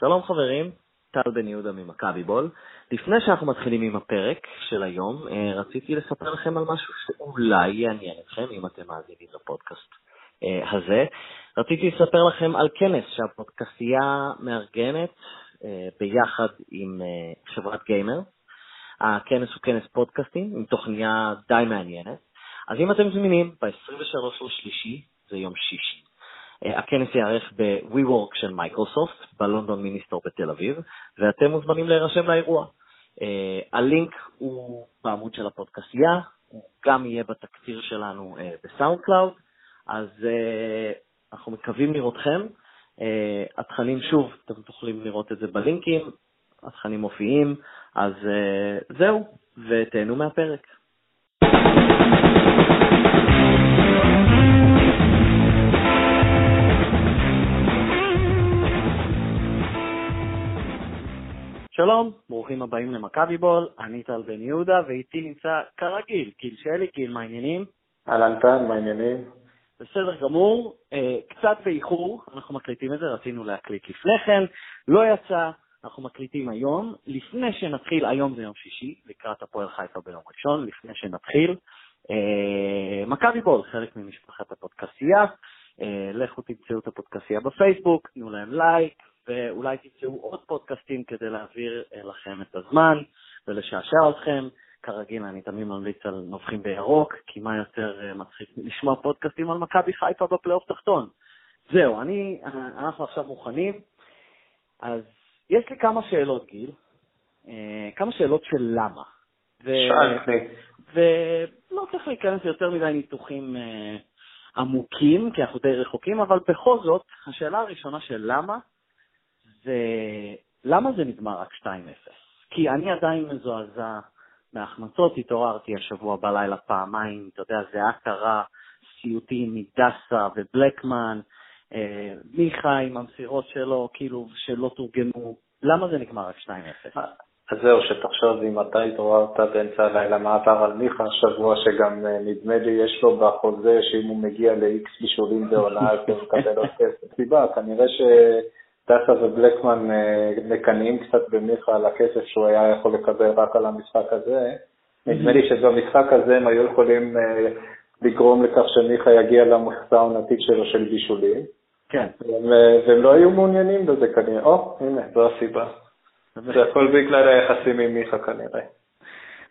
שלום חברים, טל בן יהודה ממכבי בול. לפני שאנחנו מתחילים עם הפרק של היום, אה, רציתי לספר לכם על משהו שאולי יעניין אתכם, אם אתם מאזינים לפודקאסט אה, הזה. רציתי לספר לכם על כנס שהפודקאסייה מארגנת אה, ביחד עם חברת גיימר. הכנס הוא כנס פודקאסטים עם תוכניה די מעניינת. אז אם אתם זמינים, ב-23 לשלישי, זה יום שישי, הכנס ייערך ב-WeWork של מייקרוסופט, בלונדון מיניסטור בתל אביב, ואתם מוזמנים להירשם לאירוע. Uh, הלינק הוא בעמוד של הפודקסייה, הוא גם יהיה בתקציר שלנו uh, בסאונד קלאוד, אז אנחנו מקווים לראותכם. התכנים, שוב, אתם תוכלים לראות את זה בלינקים, התכנים מופיעים, אז זהו, ותהנו מהפרק. שלום, ברוכים הבאים למכבי בול, אני טל בן יהודה, ואיתי נמצא כרגיל, גיל שלי, גיל, מה העניינים? אהלן טל, מה העניינים? בסדר גמור, אה, קצת באיחור, אנחנו מקליטים את זה, רצינו להקליט לפני כן, לא יצא, אנחנו מקליטים היום. לפני שנתחיל, היום זה יום שישי, לקראת הפועל חיפה ביום ראשון, לפני שנתחיל, אה, מכבי בול, חלק ממשפחת הפודקסייה, אה, לכו תמצאו את הפודקסייה בפייסבוק, תנו להם לייק, ואולי תמצאו עוד פודקאסטים כדי להעביר אה, לכם את הזמן ולשעשע אתכם. כרגיל, אני תמיד ממליץ על נובחים בירוק, כי מה יותר אה, מצחיק לשמוע פודקאסטים על מכבי חיפה בפלייאוף תחתון. זהו, אני, אה, אנחנו עכשיו מוכנים. אז יש לי כמה שאלות, גיל. כמה שאלות של למה. שאלתי. ולא צריך להיכנס יותר מדי ניתוחים עמוקים, כי אנחנו די רחוקים, אבל בכל זאת, השאלה הראשונה של למה, זה למה זה נגמר רק 2-0? כי אני עדיין מזועזע מההחמצות, התעוררתי השבוע בלילה פעמיים, אתה יודע, זה היה קרה, סיוטים מדסה ובלקמן, אה, מיכה עם המסירות שלו, כאילו, שלא תורגמו. למה זה נגמר רק 2-0? אז זהו, שתחשוב אם אתה התעוררת באמצע הלילה, מה עבר על מיכה השבוע, שגם אה, נדמה לי יש לו בחוזה שאם הוא מגיע ל-X בישולים בעונה, אז הוא מקבל עוד כסף. סיבה, כנראה ש... דסה ובלקמן אה, מקנאים קצת במיכה על הכסף שהוא היה יכול לקבל רק על המשחק הזה. נדמה לי שבמשחק הזה הם היו יכולים אה, לגרום לכך שמיכה יגיע למכסה העונתית שלו של בישולים. כן. והם, אה, והם לא היו מעוניינים בזה כנראה. או, הנה, זו הסיבה. זה הכל בגלל היחסים עם מיכה כנראה.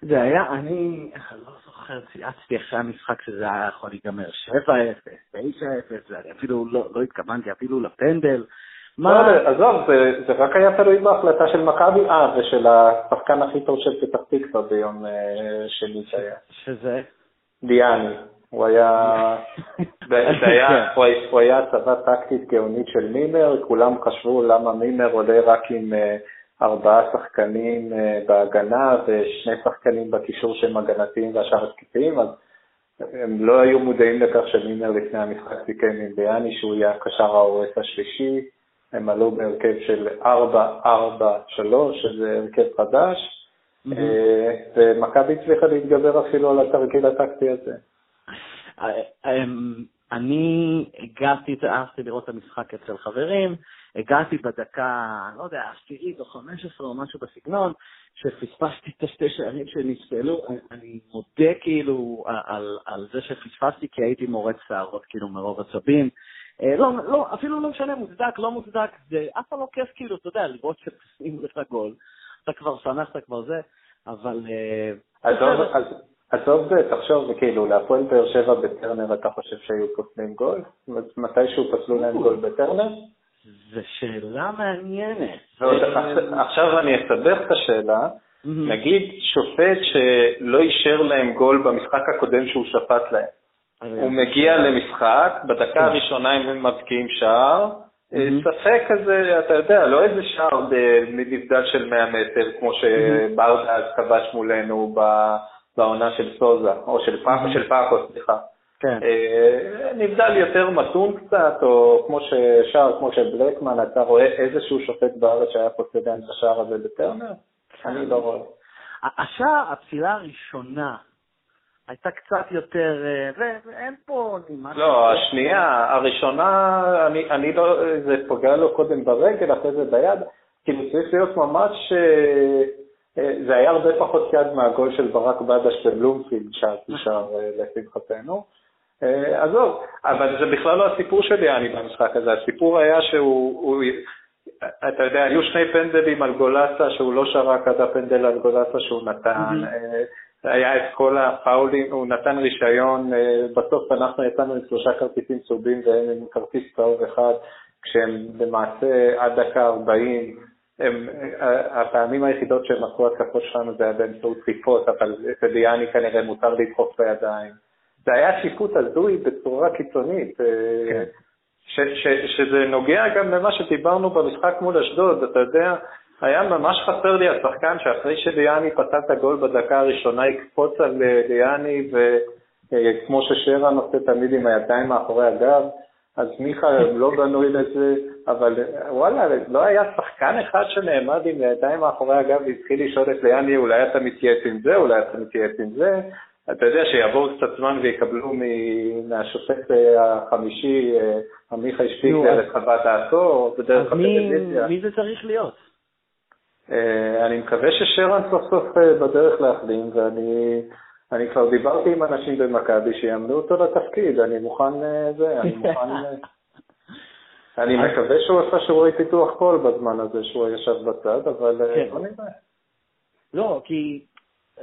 זה היה, אני לא זוכר, צייצתי אחרי המשחק שזה היה יכול להיגמר 7-0, 9-0, אפילו לא, לא התכוונתי אפילו לפנדל. מה... לא, עזוב, זה, זה רק היה תלוי בהחלטה של מכבי, אה, ושל השחקן הכי טוב של פתח תקווה ביום אה, שני שהיה. שזה? דיאני. הוא היה, כן. הוא היה הצבה טקטית גאונית של מימר, כולם חשבו למה מימר עולה רק עם אה, ארבעה שחקנים אה, בהגנה ושני שחקנים בקישור שהם הגנתיים והשאר התקפיים, אז הם לא היו מודעים לכך שמימר לפני המשחק סיכם עם דיאני שהוא יהיה הקשר ההורס השלישי, הם עלו בהרכב של 4-4-3, שזה הרכב חדש, אה, ומכבי הצליחה להתגבר אפילו על התרגיל הטקטי הזה. אה, אמ, אני הגעתי, הלכתי לראות את המשחק אצל חברים, הגעתי בדקה, לא יודע, עשירית או חמש עשרה או משהו בסגנון, שפספסתי את השתי שערים שנפסלו, אני מודה כאילו על, על זה שפספסתי, כי הייתי מורץ שערות כאילו מרוב עצבים. אה, לא, לא, אפילו לא משנה, מוצדק, לא מוצדק, זה אף פעם לא כיף כאילו, אתה יודע, לראות שפסים לך גול, אתה כבר שמח, אתה כבר זה, אבל... אה, עזוב זה, תחשוב, כאילו, להפועל באר שבע בטרנר אתה חושב שהיו פוסלים גול? מתישהו פסלו להם גול בטרנר? זו שאלה מעניינת. עכשיו אני אסבך את השאלה. נגיד שופט שלא אישר להם גול במשחק הקודם שהוא שפט להם. הוא מגיע למשחק, בדקה הראשונה הם מבקיעים שער, ספק כזה, אתה יודע, לא איזה שער בנבדל של 100 מטר, כמו שברדה אז כבש מולנו בעונה של סוזה, או של פאקו, של פאקו, סליחה. כן. אה, נבדל יותר מתון קצת, או כמו ששער, כמו שבלקמן, אתה רואה איזשהו שופט בארץ שהיה להם את השער הזה בטרנר? אני לא רואה. השער, הפסילה הראשונה הייתה קצת יותר, אה, ואין פה נימה... לא, השנייה, הראשונה, אני, אני לא, זה פוגע לו קודם ברגל, אחרי זה ביד, כאילו צריך להיות ממש, אה, אה, זה היה הרבה פחות יד מהגול של ברק בדש בבלומפילד, שם לשמחתנו. עזוב, אבל זה בכלל לא הסיפור שלי, אני במשחק הזה, הסיפור היה שהוא, הוא, אתה יודע, היו שני פנדלים על גולסה שהוא לא שרק עד הפנדל על גולסה שהוא נתן. היה את כל הפאולים, הוא נתן רישיון, אה, בסוף אנחנו יצאנו עם שלושה כרטיסים צהובים והם עם כרטיס צהוב אחד, כשהם למעשה עד דקה 40, הם, אה, הפעמים היחידות שהם עשו התקפות שלנו זה היה באמצעות דחיפות, אבל לדיאני כנראה מותר לדחוף בידיים. זה היה שיפוט הזוי בצורה קיצונית. אה, כן. ש, ש, שזה נוגע גם למה שדיברנו במשחק מול אשדוד, אתה יודע, היה ממש חסר לי השחקן שאחרי שליאני פתח את הגול בדקה הראשונה יקפוץ על אה, ליאני, וכמו ששרן עושה תמיד עם הידיים מאחורי הגב, אז מיכה לא בנוי לזה, אבל וואלה, לא היה שחקן אחד שנעמד עם הידיים מאחורי הגב והתחיל לשאול את ליאני, אולי אתה מתייעץ עם זה, אולי אתה מתייעץ עם זה. אתה יודע שיעבור קצת זמן ויקבלו מהשופט אה, החמישי, אה, עמיחי שפיגלר, את חוות דעתו, בדרך הטלוויזיה. מי זה צריך להיות? אה, אני מקווה ששרן סוף סוף אה, בדרך להחלים, ואני אני כבר דיברתי עם אנשים במכבי שיאמנו אותו לתפקיד, אני מוכן אה, זה, אני מוכן... אני מקווה שהוא עשה שיעורי פיתוח קול בזמן הזה שהוא ישב בצד, אבל כן. בוא נראה. לא, כי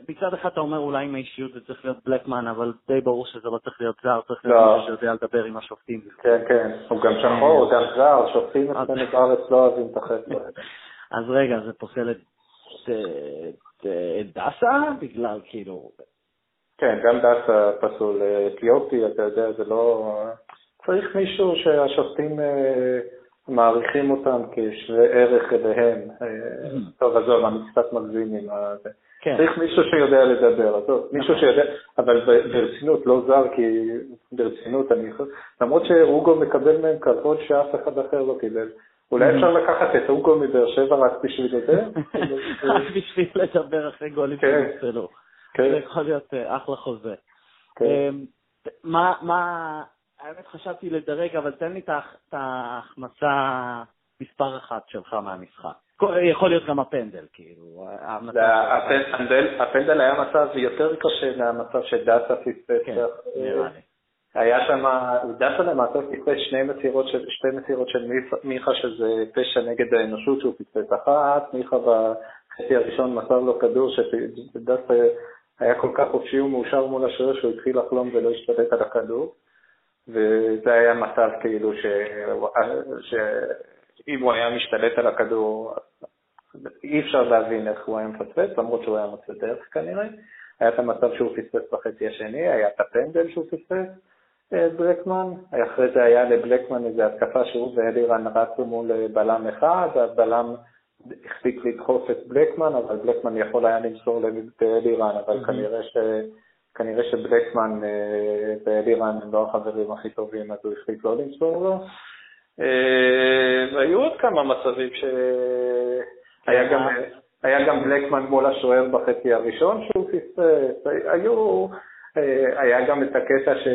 מצד אחד אתה אומר אולי עם האישיות זה צריך להיות בלקמן, אבל די ברור שזה לא צריך להיות זר, צריך להיות לא. מישהו שיודע לדבר עם השופטים. כן, כן, הוא גם שחור, הוא גם זר, שופטים אצלנו בארץ לא אוהבים את החטא. אז רגע, זה פוסל את דסה? בגלל כאילו... כן, גם דסה פסול. אתיופי, אתה יודע, זה לא... צריך מישהו שהשופטים אה, מעריכים אותם כשווה ערך אליהם. אה, mm-hmm. טוב, עזוב, אני קצת מגזים עם זה. כן. צריך מישהו שיודע לדבר, עזוב, מישהו נכון. שיודע, אבל ברצינות, לא זר, כי ברצינות, אני למרות שאוגו מקבל מהם כבוד שאף אחד אחר לא קיבל. אולי אפשר לקחת את אוגו מבאר שבע רק בשביל לדבר? רק בשביל לדבר אחרי גולים כן. שנפסלו. כן. זה יכול להיות אה, אחלה חוזה. כן. אמ, מה, האמת חשבתי לדרג, אבל תן לי את ההחמצה מספר אחת שלך מהמשחק. יכול להיות גם הפנדל, כאילו. הפנדל היה מצב יותר קשה מהמצב שדאטה פספס. כן, נראה לי. היה שם, דווקא למעשה פספס שני מסירות של, שתי מסירות של מיכה, שזה פשע נגד האנושות שהוא פספס. אחת, מיכה בחצי הראשון מסר לו כדור שדווקא היה כל כך חופשי ומאושר מול השוער שהוא התחיל לחלום ולא השתלט על הכדור, וזה היה מצב כאילו ש... שאם הוא היה משתלט על הכדור, אי אפשר להבין איך הוא היה מפספס, למרות שהוא היה מוצא דרך כנראה. היה את המצב שהוא פספס בחצי השני, היה את הפנדל שהוא פספס, אה, בלקמן, אחרי זה היה לבלקמן איזו התקפה שהוא ואלירן רצו מול אה, בלם אחד, הבלם החליט לדחוף את בלקמן, אבל בלקמן יכול היה למסור לאלירן, אבל כנראה, ש... כנראה שבלקמן אה, ואלירן הם לא החברים הכי טובים, אז הוא החליט לא למסור לו. והיו עוד כמה מצבים שהיה גם... היה גם בלקמן מול השוער בחצי הראשון שהוא פספס, היו, היה גם את הקטע ש...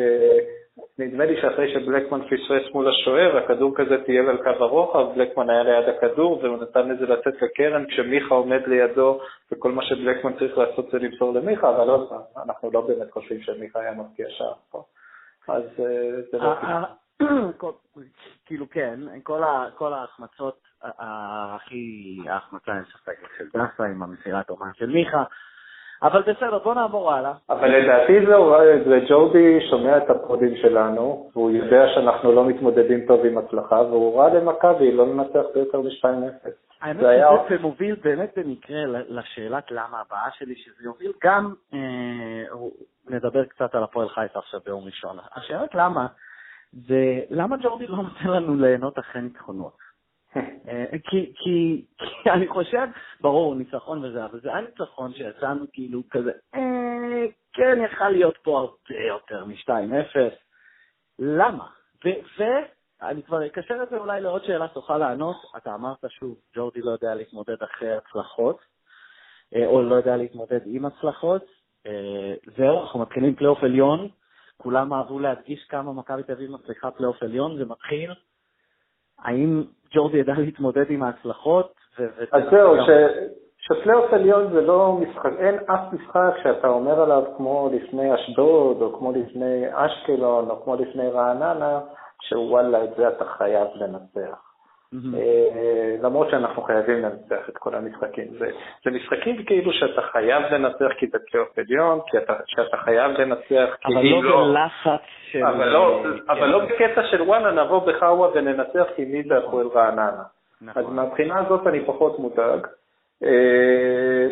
נדמה לי שאחרי שבלקמן פספס מול השוער, הכדור כזה טייל על קו הרוחב, בלקמן היה ליד הכדור והוא נתן לזה לצאת לקרן כשמיכה עומד לידו וכל מה שבלקמן צריך לעשות זה למסור למיכה, אבל עוד פעם, אנחנו לא באמת חושבים שמיכה היה מבקיע שער פה. אז אה, זה לא... כאילו כן, כל ההחמצות, הכי, ההחמצה אין ספק של דסה עם המסירת אומן של מיכה, אבל בסדר, בוא נעבור הלאה. אבל לדעתי זהו, זה ג'ורדי שומע את הפרודים שלנו, והוא יודע שאנחנו לא מתמודדים טוב עם הצלחה, והוא רע למכבי לא לנצח ביותר מ-2-0. האמת שזה מוביל באמת במקרה לשאלת למה הבאה שלי, שזה יוביל גם, אה, נדבר קצת על הפועל חיפה עכשיו ביום ראשון. השאלת למה, זה למה ג'ורדי לא נותן לנו ליהנות אחרי ניצחונות? אה, כי, כי, כי אני חושב, ברור, ניצחון וזה, אבל זה היה ניצחון שיצאנו כאילו כזה, אה, כן, יכל להיות פה הרבה יותר מ-2-0. למה? ואני כבר אקשר את זה אולי לעוד שאלה שתוכל לענות. אתה אמרת שוב, ג'ורדי לא יודע להתמודד אחרי הצלחות, אה, או לא יודע להתמודד עם הצלחות. אה, זהו, אנחנו מתחילים פלייאוף עליון. כולם אהבו להדגיש כמה מכבי תל אביב מצליחה פלייאוף עליון, זה מתחיל. האם ג'ורדי ידע להתמודד עם ההצלחות? אז זהו, שפלייאוף עליון זה לא משחק, אין אף משחק שאתה אומר עליו כמו לפני אשדוד, או כמו לפני אשקלון, או כמו לפני רעננה, שוואלה, את זה אתה חייב לנצח. אה, למרות שאנחנו חייבים לנצח את כל המשחקים. זה, זה משחקים כאילו שאתה חייב לנצח כי זה פלייאוף עליון, כי אתה, שאתה חייב לנצח כי אבל לא, לא בלחץ של... אבל לא, אבל כן. לא בקטע של וואלה, נבוא באחווה וננצח כי מי זה הפועל רעננה. נכון. אז מהבחינה הזאת אני פחות מודאג. אה,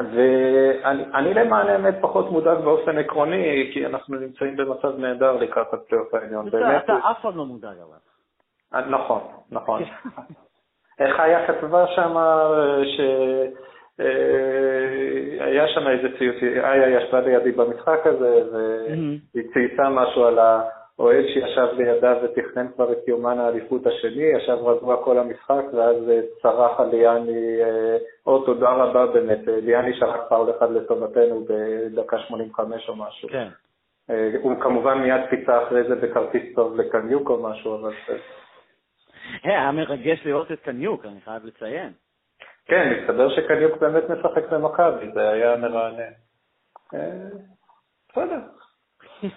ואני למען האמת פחות מודאג באופן עקרוני, כי אנחנו נמצאים במצב נהדר לקראת הפלייאוף העליון. אתה אף פעם לא מודאג אבל. אה, נכון, נכון. איך היה כתבה שם, שהיה שם איזה ציוץ, איה ישבה לידי במשחק הזה, והיא צייצה משהו על האוהד שישב לידה ותכנן כבר את יומן האליפות השני, ישב רגוע כל המשחק, ואז צרח על ליאני, או תודה רבה באמת, ליאני שרק פאול אחד לטובתנו בדקה 85 או משהו. כן. הוא כמובן מיד פיצה אחרי זה בכרטיס טוב לקניוק או משהו, אבל... היה מרגש לראות את קניוק, אני חייב לציין. כן, מסתבר שקניוק באמת משחק במכבי, זה היה מרענן. אה, בסדר.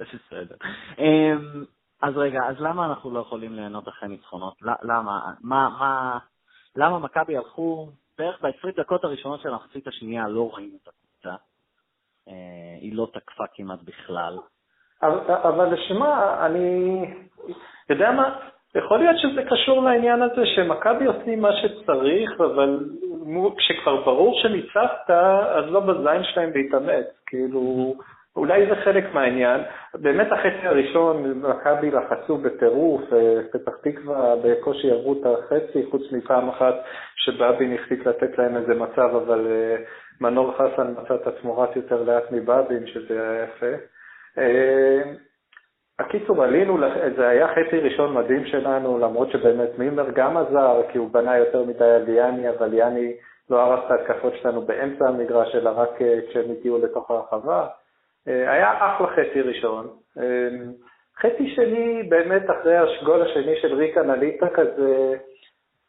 בסדר. אמ, אז רגע, אז למה אנחנו לא יכולים ליהנות אחרי ניצחונות? למה? מה, מה, למה מכבי הלכו, בערך ב-20 דקות הראשונות של המחצית השנייה לא ראינו את הקבוצה. אה, היא לא תקפה כמעט בכלל. אבל לשמה, אני, יודע מה, יכול להיות שזה קשור לעניין הזה שמכבי עושים מה שצריך, אבל כשכבר ברור שניצחת, אז לא בזין שלהם להתאמץ. כאילו, אולי זה חלק מהעניין. באמת החצי הראשון, מכבי לחצו בטירוף, אה, פתח תקווה בקושי עברו את החצי, חוץ מפעם אחת שבאבין החליט לתת להם איזה מצב, אבל אה, מנור חסן מצא את עצמו רץ יותר לאט מבאבין, שזה היה יפה. הקיצור, עלינו, זה היה חצי ראשון מדהים שלנו, למרות שבאמת מימר גם עזר, כי הוא בנה יותר מדי על ליאני, אבל ליאני לא הרס את ההתקפות שלנו באמצע המגרש, אלא רק אה, כשהם הגיעו לתוך הרחבה. אה, היה אחלה חצי ראשון. אה, חצי שני, באמת אחרי השגול השני של ריקן עלית כזה,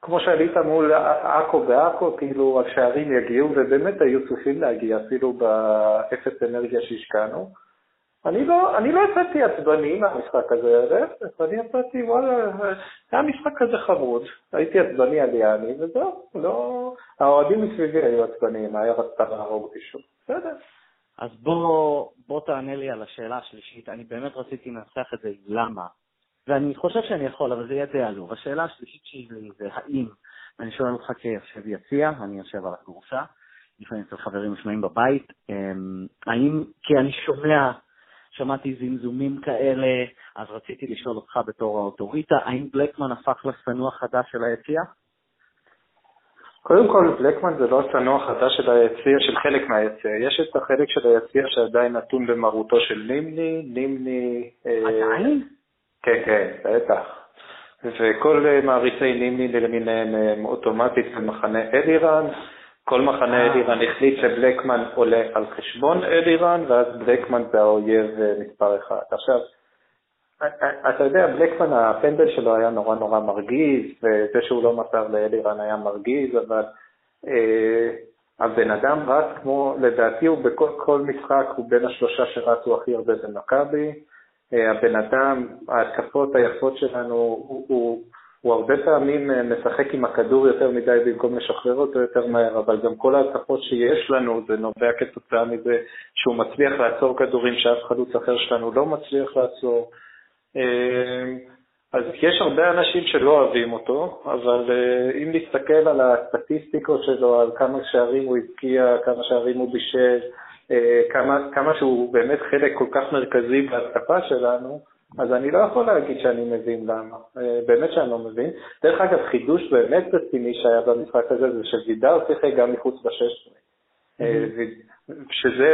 כמו שעלית מול עכו בעכו, כאילו השערים יגיעו, ובאמת היו צריכים להגיע, אפילו באפס אנרגיה שהשקענו. אני לא, אני לא יצאתי עצבני מהמשחק הזה, להפך, אני יצאתי, וואלה, היה משחק כזה חמוד, הייתי עצבני על יעני, וזהו, לא, האוהדים מסביבי היו עצבניים, היה רצתה להרוג מישהו, בסדר. אז בוא, בוא תענה לי על השאלה השלישית, אני באמת רציתי לנסח את זה למה, ואני חושב שאני יכול, אבל זה יהיה די עלוב. השאלה השלישית שלי זה האם, אני שואל אותך כיושב יציע, אני יושב על הכורסה, לפעמים אצל חברים משמעים בבית, אמ, האם, כי אני שומע שמעתי זמזומים כאלה, אז רציתי לשאול אותך בתור האוטוריטה, האם בלקמן הפך לשנוא חדש של היציאה? קודם כל, בלקמן זה לא השנוא החדש של היציע, של חלק מהיציע. יש את החלק של היציע שעדיין נתון במרותו של נימני, נימני... אה, עדיין? כן, כן, בטח. וכל אה, מעריצי נימני למיניהם הם אוטומטית במחנה אלירן, כל מחנה אה. אלירן החליט שבלקמן עולה על חשבון אלירן, ואז בלקמן זה האויב אה, מספר אחד. עכשיו, אתה יודע, בלקמן, הפנדל שלו היה נורא נורא מרגיז, וזה שהוא לא מסר לאלירן היה מרגיז, אבל אה, הבן אדם רץ כמו, לדעתי הוא בכל משחק, הוא בין השלושה שרצו הכי הרבה במכבי. הבן אדם, ההתקפות היפות שלנו, הוא, הוא, הוא הרבה פעמים אה, משחק עם הכדור יותר מדי במקום לשחרר אותו יותר מהר, אבל גם כל ההתקפות שיש לנו, זה נובע כתוצאה מזה שהוא מצליח לעצור כדורים שאף חלוץ אחר שלנו לא מצליח לעצור. אה, אז יש הרבה אנשים שלא אוהבים אותו, אבל אה, אם נסתכל על הסטטיסטיקות שלו, על כמה שערים הוא הבקיע, כמה שערים הוא בישל, כמה, כמה שהוא באמת חלק כל כך מרכזי בהתקפה שלנו, אז אני לא יכול להגיד שאני מבין למה, אה, באמת שאני לא מבין. דרך אגב, חידוש באמת רציני שהיה במשחק הזה זה שווידר שיחק גם מחוץ ב-16. אה, שזה,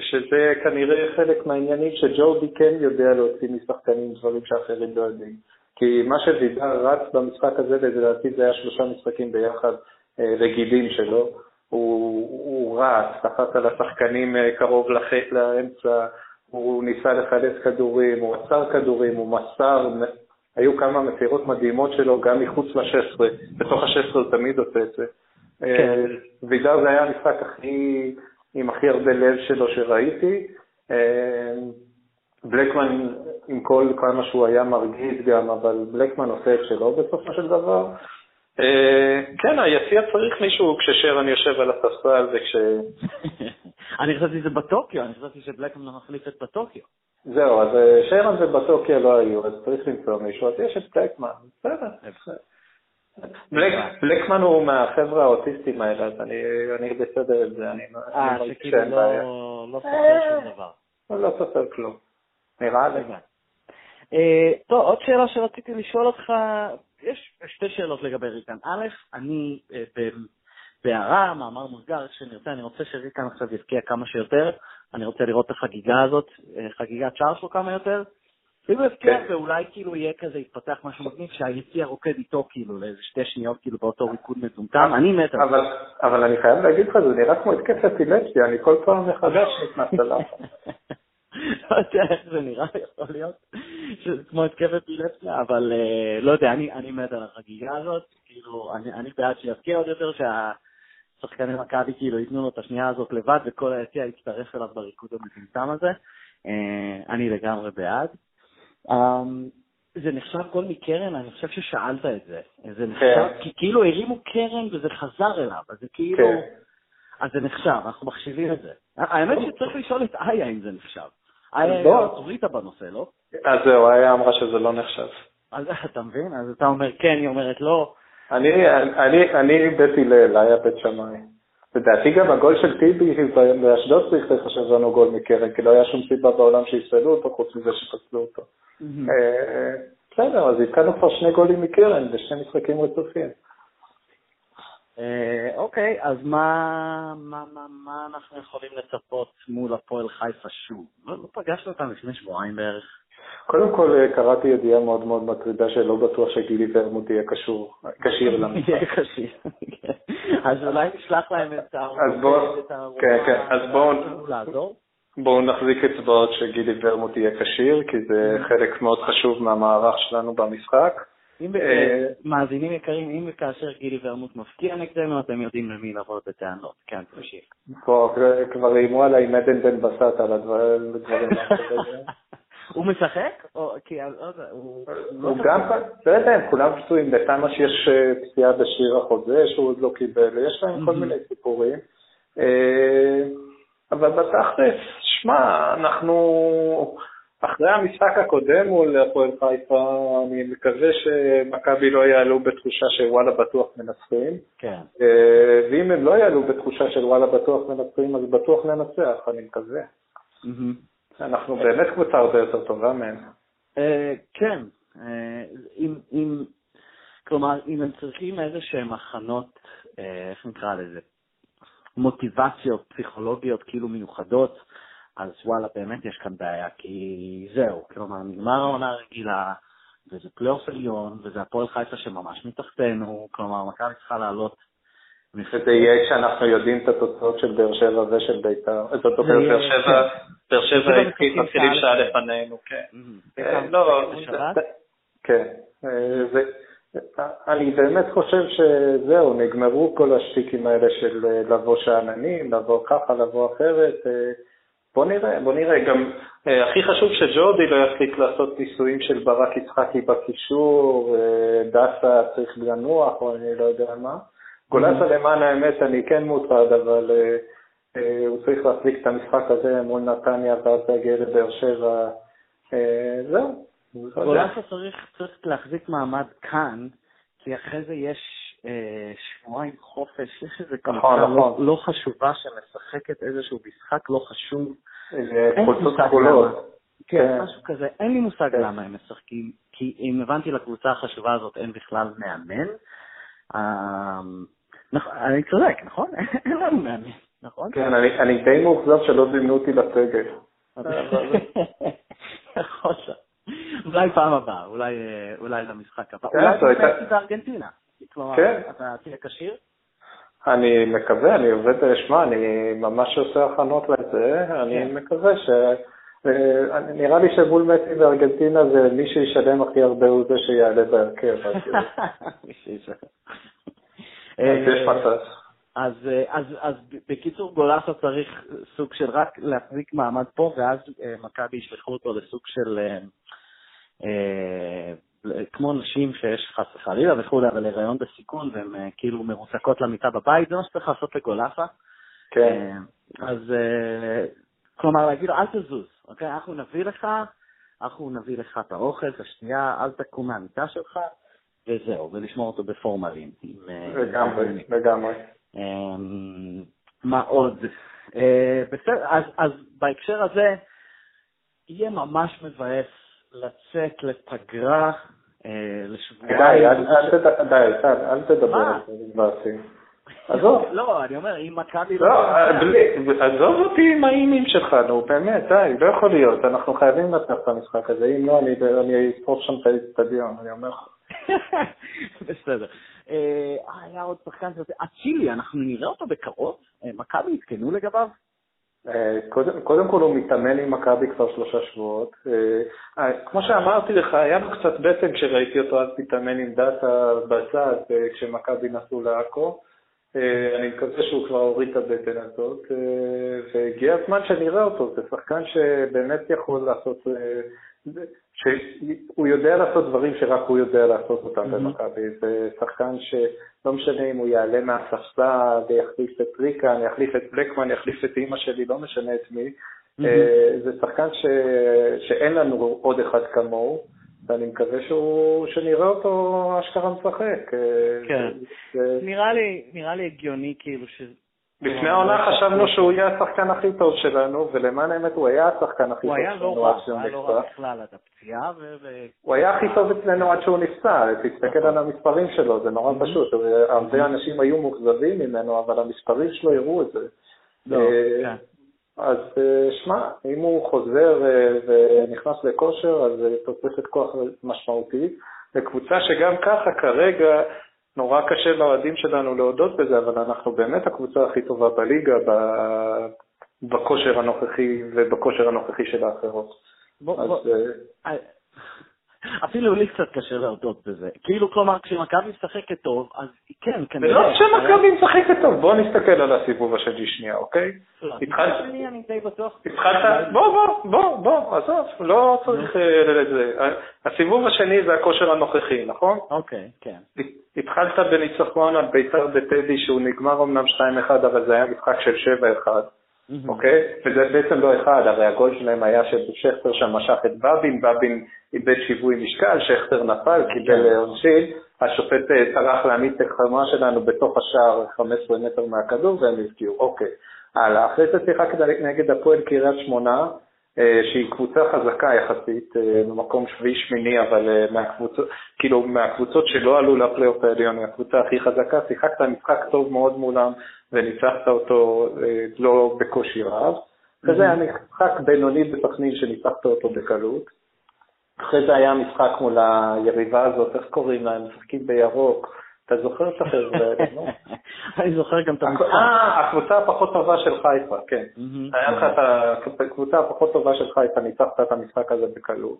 שזה כנראה חלק מהעניינים שג'ורדי כן יודע להוציא משחקנים דברים שאחרים לא יודעים. כי מה שווידר רץ במשחק הזה, לדעתי זה היה שלושה משחקים ביחד אה, רגילים שלו, הוא, הוא רץ, לחץ על השחקנים קרוב לח... לאמצע, הוא ניסה לחלץ כדורים, הוא עצר כדורים, הוא מסר, היו כמה מסירות מדהימות שלו גם מחוץ ל-16, בתוך ה-16 הוא תמיד עושה את זה. כן. וידר זה היה המשחק הכי, עם הכי הרבה לב שלו שראיתי. בלקמן, עם כל כמה שהוא היה מרגיז גם, אבל בלקמן עושה את שלו בסופו של דבר. אה, כן, היציע צריך מישהו כששרן יושב על הספסל וכש... אני חשבתי שזה בטוקיו, אני חשבתי שבלקמן מחליף את בטוקיו. זהו, אז אה, שרן ובטוקיו לא היו, אז צריך למצוא מישהו, אז יש את בלקמן, בסדר. בלקמן הוא מהחבר'ה האוטיסטים האלה, אז אני בסדר עם זה, אני לא... אה, שכאילו לא, לא סופר שום דבר. לא סופר כלום. נראה לי. אה, טוב, עוד שאלה שרציתי לשאול אותך, יש שתי שאלות לגבי ריקן. א', אני אה, בהערה, מאמר מוסגר, כשנרצה, אני רוצה שריקן עכשיו יבקיע כמה שיותר, אני רוצה לראות את החגיגה הזאת, אה, חגיגת שער שלו כמה יותר. אם הוא יבקיע כן. ואולי כאילו יהיה כזה, יתפתח משהו מגניב, שהיציע רוקד איתו כאילו לאיזה שתי שניות כאילו באותו ריקוד מטומטם, אני מת על זה. אבל אני חייב להגיד לך, זה נראה כמו התקף אפילפסיה, אני כל פעם מחדש נכנס ללחץ. לא יודע איך זה נראה, יכול להיות שזה כמו התקף אפילפסיה, אבל אה, לא יודע, אני מת על החגיגה הזאת, כאילו, אני בעד שיבקיע עוד יותר, שהשחקני מכבי כאילו ייתנו לו את השנייה הזאת לבד, וכל היציע יצטרף אליו בריקוד המטומטם הזה. אה, אני לגמרי בעד. אמ, זה נחשב גול מקרן? אני חושב ששאלת את זה. זה נחשב, כן. כי כאילו הרימו קרן וזה חזר אליו, אז זה כאילו... כן. אז זה נחשב, אנחנו מחשיבים את זה. האמת שצריך לשאול את איה אם זה נחשב. איה לא. אוטוריטה בנושא, לא? אז זהו, איה אמרה שזה לא נחשב. אז אתה מבין? אז אתה אומר כן, היא אומרת לא. אני בית הלל, איה בית שמאי. לדעתי גם הגול של טיבי באשדוד צריך לחשב לנו גול מקרן, כי לא היה שום סיבה בעולם שיפסלו אותו, חוץ מזה שפסלו אותו. אה, בסדר, אז התקנו כבר שני גולים מקרן בשני משחקים רצופים. אה, אוקיי, אז מה, מה, מה, מה אנחנו יכולים לצפות מול הפועל חיפה שוב? לא, לא פגשנו אותם לפני שבועיים בערך. קודם כל אה, קראתי ידיעה מאוד מאוד מטרידה שלא בטוח שגילי ורמוט יהיה קשור, כשיר למשחק. יהיה כשיר, כן. אז אולי נשלח להם את הרוח. כן, כן, אז בואו... בואו נחזיק אצבעות שגילי ורמוט יהיה כשיר, כי זה mm-hmm. חלק מאוד חשוב מהמערך שלנו במשחק. אם אה, מאזינים יקרים, אם וכאשר גילי ורמוט מפקיע נגדנו, אתם יודעים למי לבוא בטענות. כן, תמשיך. כבר איימו עליי מדן בן בסט על הדברים. הוא משחק? הוא גם, לא יודע, הם כולם פצועים, בתמה שיש אה, פציעה בשיר החוזה שהוא עוד לא קיבל, יש להם כל מיני סיפורים. אה, אבל בתכלס, שמע, אנחנו... אחרי המשחק הקודם מול הפועל חיפה, אני מקווה שמכבי לא יעלו בתחושה שוואלה בטוח מנצחים. כן. אה, ואם הם לא יעלו בתחושה של וואלה בטוח מנצחים, אז בטוח ננצח, אני מקווה. אנחנו באמת קבוצה הרבה יותר טובה מהם. אה, כן. אה, אם, כלומר, אם הם צריכים איזה שהם הכנות, איך נקרא לזה? מוטיבציות פסיכולוגיות כאילו מיוחדות, אז וואלה, באמת יש כאן בעיה, כי זהו, כלומר, נגמר העונה הרגילה, וזה פלייאוף עליון, וזה הפועל חיפה שממש מתחתנו, כלומר, מכבי צריכה לעלות. וזה יהיה כשאנחנו יודעים את התוצאות של באר שבע ושל בית"ר. זאת אומרת, באר שבע, באר שבע מתחילים שעה לפנינו, כן. אה, לא, כן. אה, אני באמת חושב שזהו, נגמרו כל השטיקים האלה של אה, לבוא שאננים, לבוא ככה, לבוא אחרת. בוא נראה, בוא נראה. גם אה, הכי חשוב שג'ורדי לא יפסיק לעשות ניסויים של ברק יצחקי בקישור, אה, דסה צריך לנוח, או אני לא יודע מה. גולסה למען האמת אני כן מוטרד, אבל אה, אה, הוא צריך להחזיק את המשחק הזה מול נתניה ואז להגיע לבאר שבע. אה, זהו. גולסה צריך, צריך להחזיק מעמד כאן, כי אחרי זה יש שבועיים חופש, יש איזו קבוצה נכון, לא, נכון. לא חשובה שמשחקת איזשהו משחק לא חשוב. חולצות כחולות. כן, כן, משהו כזה. אין לי מושג כן. למה הם משחקים, כי אם הבנתי לקבוצה החשובה הזאת אין בכלל מאמן. אמ, נכון, אני צודק, נכון? אין לנו מאמן, נכון? כן, אני די מאוכזב שלא זימנו אותי לסגל. להיות. אולי פעם הבאה, אולי למשחק הבא. אולי בארגנטינה. כלומר, כן. אתה תהיה כשיר? אני מקווה, אני עובד, שמע, אני ממש עושה הכנות לזה, אני כן. מקווה ש... אה, נראה לי שמול מסי בארגנטינה זה מי שישלם הכי הרבה הוא זה שיעלה בהרכב. אז, אה, מצב. אז, אה, אז, אז בקיצור, גולסה צריך סוג של רק להחזיק מעמד פה, ואז אה, מכבי ישלחו אותו לסוג של, אה, אה, כמו נשים שיש חס וחלילה וכולי, אבל הריון בסיכון, והן אה, כאילו מרוסקות למיטה בבית, זה מה שצריך לעשות לגולסה. כן. אה, אז אה, כלומר, להגיד לו, אל תזוז, אוקיי? אנחנו נביא לך, אנחנו נביא לך את האוכל, את השתייה, אל תקום מהמיטה שלך, וזהו, ולשמור אותו בפורמלין. לגמרי, לגמרי. אמ, מה עוד? בסדר, אז, בהקשר הזה, יהיה ממש מבאס לצאת לפגרה לשבועיים. אל תד- די, אל תדבר? על זה, מבאסים. עזוב. לא, אני אומר, אם מכבי לא, אה, בלי- עזוב אותי עם האימים שלך, נו, באמת, די, לא יכול להיות, אנחנו חייבים לנצח את המשחק הזה, אם לא, אני- אני אשרוף שם את אני אומר לך. בסדר. אה, היה עוד שחקן כזה, אצילי, אנחנו נראה אותו בקרוב? אה, מכבי עדכנו לגביו? אה, קודם, קודם כל הוא מתאמן עם מכבי כבר שלושה שבועות. אה, אה, כמו שאמרתי לך, היה לו קצת בטן כשראיתי אותו אז מתאמן עם דאטה בצד כשמכבי נסעו לעכו. אני מקווה שהוא כבר הוריד את הבטן הזאת, והגיע הזמן שנראה אותו. זה שחקן שבאמת יכול לעשות, שהוא יודע לעשות דברים שרק הוא יודע לעשות אותם. במכבי. זה שחקן שלא משנה אם הוא יעלה מהספסל, יחליף את ריקן, יחליף את בלקמן, יחליף את אימא שלי, לא משנה את מי. אה, זה שחקן ש... שאין לנו עוד אחד כמוהו, ואני מקווה שהוא... שנראה אותו אשכרה משחק. אה, כן. זה- נראה לי, נראה לי הגיוני כאילו ש... לפני העונה חשבנו שהוא יהיה השחקן הכי טוב שלנו, ולמען האמת הוא היה השחקן הכי הוא טוב שלנו לא עד שהוא הוא היה לא נפצע. רע בכלל עד הפציעה, ו... הוא היה הכי טוב אצלנו עד שהוא נפצע, תסתכל על המספרים שלו, זה נורא פשוט. הרבה אנשים היו מאוכזבים ממנו, אבל המספרים שלו הראו את זה. לא, אה, כן. אז אה, שמע, אם הוא חוזר אה, ונכנס לכושר, אז תוספת כוח משמעותית. לקבוצה שגם ככה כרגע נורא קשה לאוהדים שלנו להודות בזה, אבל אנחנו באמת הקבוצה הכי טובה בליגה ב- בכושר הנוכחי ובכושר הנוכחי של האחרות. בוא, אז בוא, אה, אה, אפילו לי קצת קשה להודות בזה. כאילו, כלומר, כשמכבי משחקת טוב, אז כן, זה כנראה... לא שמכבי משחקת טוב, בוא נסתכל על הסיבוב השני שנייה, אוקיי? לא, התחלת- אני די בטוח... התחלת, בוא, בוא, בוא, בוא, עזוב, לא צריך אה, לזה. הסיבוב השני זה הכושר הנוכחי, נכון? אוקיי, כן. התחלת בניצחון על בית"ר בטדי שהוא נגמר אמנם 2-1, אבל זה היה משחק של 7-1, אוקיי? וזה בעצם לא אחד, הרי הגול שלהם היה ששכטר שם משך את בבין, בבין איבד שיווי משקל, שכטר נפל, קיבל אה, עונשין, השופט אה, טרח להעמיד את החמה שלנו בתוך השער 15 מטר מהכדור והם הבקיעו, אוקיי. הלאה, אחרי זה שיחקת נגד הפועל קריית שמונה, שהיא קבוצה חזקה יחסית, אה, במקום שביעי-שמיני, אבל אה, מהקבוצות, כאילו מהקבוצות שלא עלו לפלייאוף העליון, היא הקבוצה הכי חזקה, שיחקת משחק טוב מאוד מולם וניצחת אותו אה, לא בקושי רב. אחרי זה היה משחק בינוני בסכנין שניצחת אותו בקלות. אחרי זה היה משחק מול היריבה הזאת, איך קוראים לה? הם משחקים בירוק. אתה זוכר את החבר'ה האלה, לא? אני זוכר גם את המשחק. אה, הקבוצה הפחות טובה של חיפה, כן. היה לך את הקבוצה הפחות טובה של חיפה, ניצחת את המשחק הזה בקלות.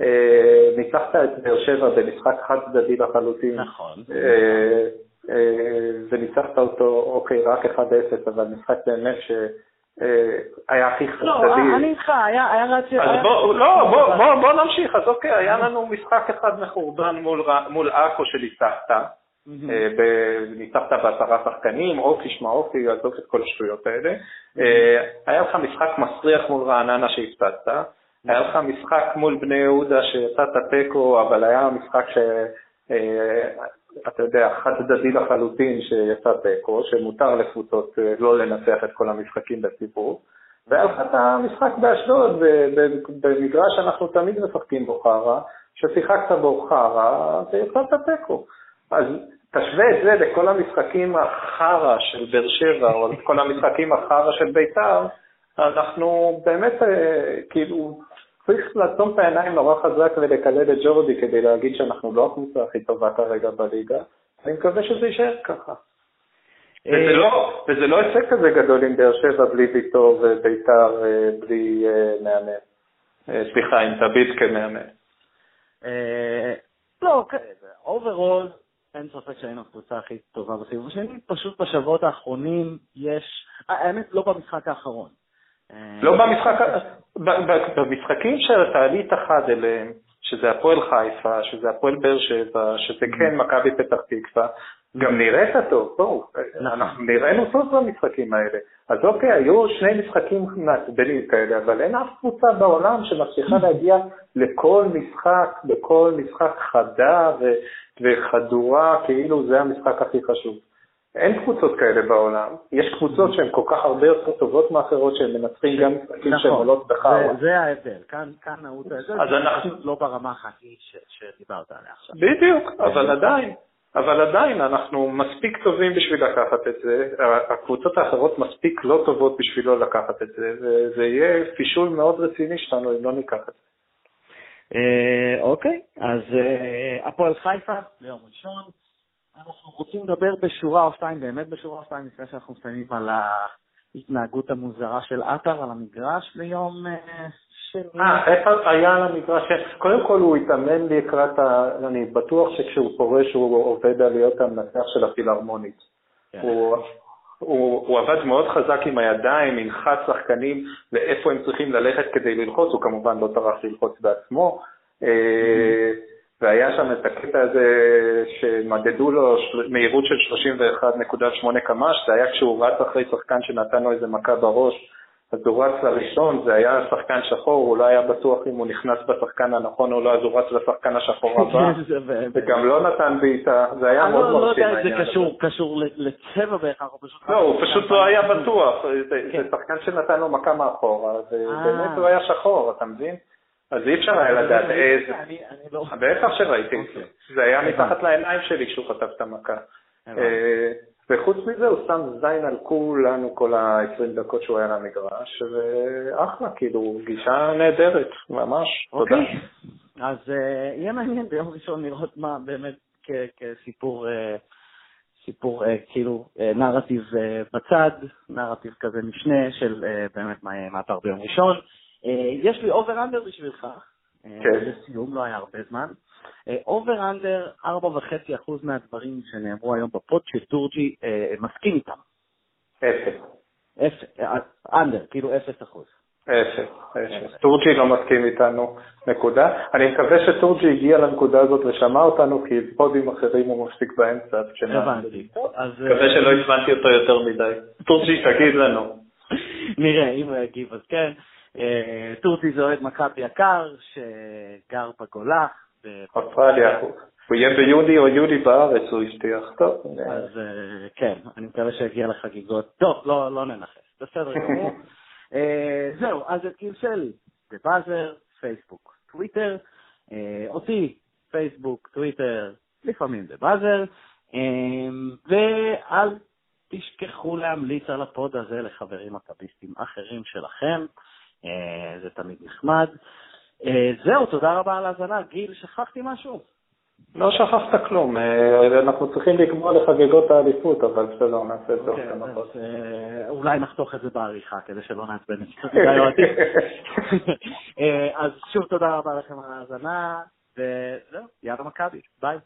אה, ניצחת את באר שבע במשחק חד צדדי לחלוטין. נכון. אה, אה, וניצחת אותו, אוקיי, רק 1-0, אבל משחק באמת שהיה הכי חד לא. אני איתך, היה היה רצי... אז היה- בוא, לא, בוא, בוא, בוא נמשיך, אז אוקיי, היה לנו משחק אחד מחורבן מול, עכו שניצחת, ניצחת בעשרה שחקנים, אופי, שמע אופי, עזוב את כל השטויות האלה. אה, היה לך משחק מסריח מול רעננה שהפסדת, היה לך משחק מול בני יהודה שיצאת תיקו, אבל היה משחק ש... אה, אתה יודע, חד צדדי לחלוטין שיצא תיקו, שמותר לקבוצות אה, לא לנצח את כל המשחקים בסיבוב. והיה לך את המשחק באשדוד, במגרש שאנחנו תמיד משחקים בו חרא, ששיחקת בו חרא, ויצאת תיקו. אז תשווה את זה לכל המשחקים החרא של באר שבע, או לכל המשחקים החרא של בית"ר, אנחנו באמת, אה, כאילו, צריך לעצום את העיניים נורא חזק ולקלל את ג'ורדי כדי להגיד שאנחנו לא הקבוצה הכי טובה כרגע בליגה. אני מקווה שזה יישאר ככה. וזה לא, וזה לא הישג כזה גדול עם באר שבע בלי ויטור וביתר בלי מאמן. סליחה, עם תביט כמאמן. לא, overall, אין ספק שהיינו הקבוצה הכי טובה בסיבוב השני, פשוט בשבועות האחרונים יש, האמת לא במשחק האחרון. לא במשחק, במשחקים שאתה עלית חד אליהם, שזה הפועל חיפה, שזה הפועל באר שבע, שזה כן מכבי פתח תקווה, גם נראית טוב, בואו. אנחנו נראינו טוב במשחקים האלה. אז אוקיי, היו שני משחקים מעצבנים כאלה, אבל אין אף קבוצה בעולם שמצליחה להגיע לכל משחק, לכל משחק חדה וחדורה, כאילו זה המשחק הכי חשוב. אין קבוצות כאלה בעולם, יש קבוצות שהן כל כך הרבה יותר טובות מאחרות, שהן מנצחים גם משחקים שהן נכון. עולות בחרא. זה ההבדל, כאן נעוד ההבדל, זה פשוט לא ברמה החקית שדיברת עליה עכשיו. בדיוק, אבל עדיין. אבל עדיין אנחנו מספיק טובים בשביל לקחת את זה, הקבוצות האחרות מספיק לא טובות בשביל לא לקחת את זה, וזה יהיה פישול מאוד רציני שלנו אם לא ניקח את זה. אה, אוקיי, אז אה, הפועל חיפה ביום ראשון, אנחנו רוצים לדבר בשורה או שתיים, באמת בשורה או שתיים, לפני שאנחנו מסיימים על ההתנהגות המוזרה של עטר על המגרש ביום אה, שני. אה, איפה היה על המגרש? קודם כל הוא התאמן לקראת ה... אני בטוח שכשהוא פורש הוא עובד על להיות המנתח של הפילהרמונית. כן. הוא, הוא, הוא עבד מאוד חזק עם הידיים, הנחת שחקנים לאיפה הם צריכים ללכת כדי ללחוץ, הוא כמובן לא טרח ללחוץ בעצמו. אה. והיה שם את הקטע הזה שמדדו לו מהירות של 31.8 קמ"ש, זה היה כשהוא רץ אחרי שחקן שנתן לו איזה מכה בראש, אז הוא רץ לראשון, זה היה שחקן שחור, הוא לא היה בטוח אם הוא נכנס בשחקן הנכון או לא, אז הוא רץ לשחקן השחור הבא, וגם לא נתן בעיטה, זה היה מאוד מרשים. אני לא יודע אם זה קשור לצבע בהכרח, או פשוט... לא, הוא פשוט לא היה בטוח, זה כן. שחקן שנתן לו מכה מאחורה, ובאמת הוא היה שחור, אתה מבין? אז אי אפשר היה לדעת איזה... לא- בטח שראיתי, אוקיי. זה היה מתחת לעיניים שלי כשהוא חטף את המכה. אה, וחוץ מזה הוא שם זין על כולנו כל ה-20 דקות שהוא היה על המגרש, ואחלה, כאילו, גישה נהדרת, ממש, תודה. אוקיי. אז אה, יהיה מעניין ביום ראשון לראות מה באמת כסיפור, אה, סיפור כאילו נרטיב בצד, נרטיב כזה משנה של באמת מה יהיה ביום ראשון. אה, יש לי אובר אנדר בשבילך, אה, כן. לסיום, לא היה הרבה זמן. over under, 4.5% מהדברים שנאמרו היום בפוד שטורטי אה, מסכים איתם. אפס. אפס, under, כאילו אפס אחוז. אפס, אפס. טורטי לא מסכים איתנו, נקודה. אני מקווה שטורטי הגיע לנקודה הזאת ושמע אותנו, כי פודים אחרים הוא מפסיק באמצע. הבנתי. מקווה שלא הזמנתי אותו יותר מדי. טורטי, תגיד לנו. נראה, אם הוא יגיב אז כן. אה, טורטי זה אוהד מכבי יקר שגר בגולה. אוסטרליה. הוא יהיה ביוני או יולי בארץ, הוא הבטיח. טוב. אז אה, כן, אני מקווה שיגיע לחגיגות. טוב, לא, לא ננחש. בסדר גמור. אה, זהו, אז את גיל שלי, בבאזר, פייסבוק, טוויטר, אותי, פייסבוק, טוויטר, לפעמים בבאזר, ואל תשכחו להמליץ על הפוד הזה לחברים מכביסטים אחרים שלכם. אה, זה תמיד נחמד. אה, זהו, תודה רבה על ההאזנה. גיל, שכחתי משהו? לא שכחת כלום, אה, אנחנו צריכים לקבוע לחגיגות האליפות, אבל בסדר, נעשה את זה אוקיי, אולי נחתוך את זה בעריכה, כדי שלא נעצבן את זה. אז שוב תודה רבה לכם על ההאזנה, וזהו, יאללה מכבי, ביי.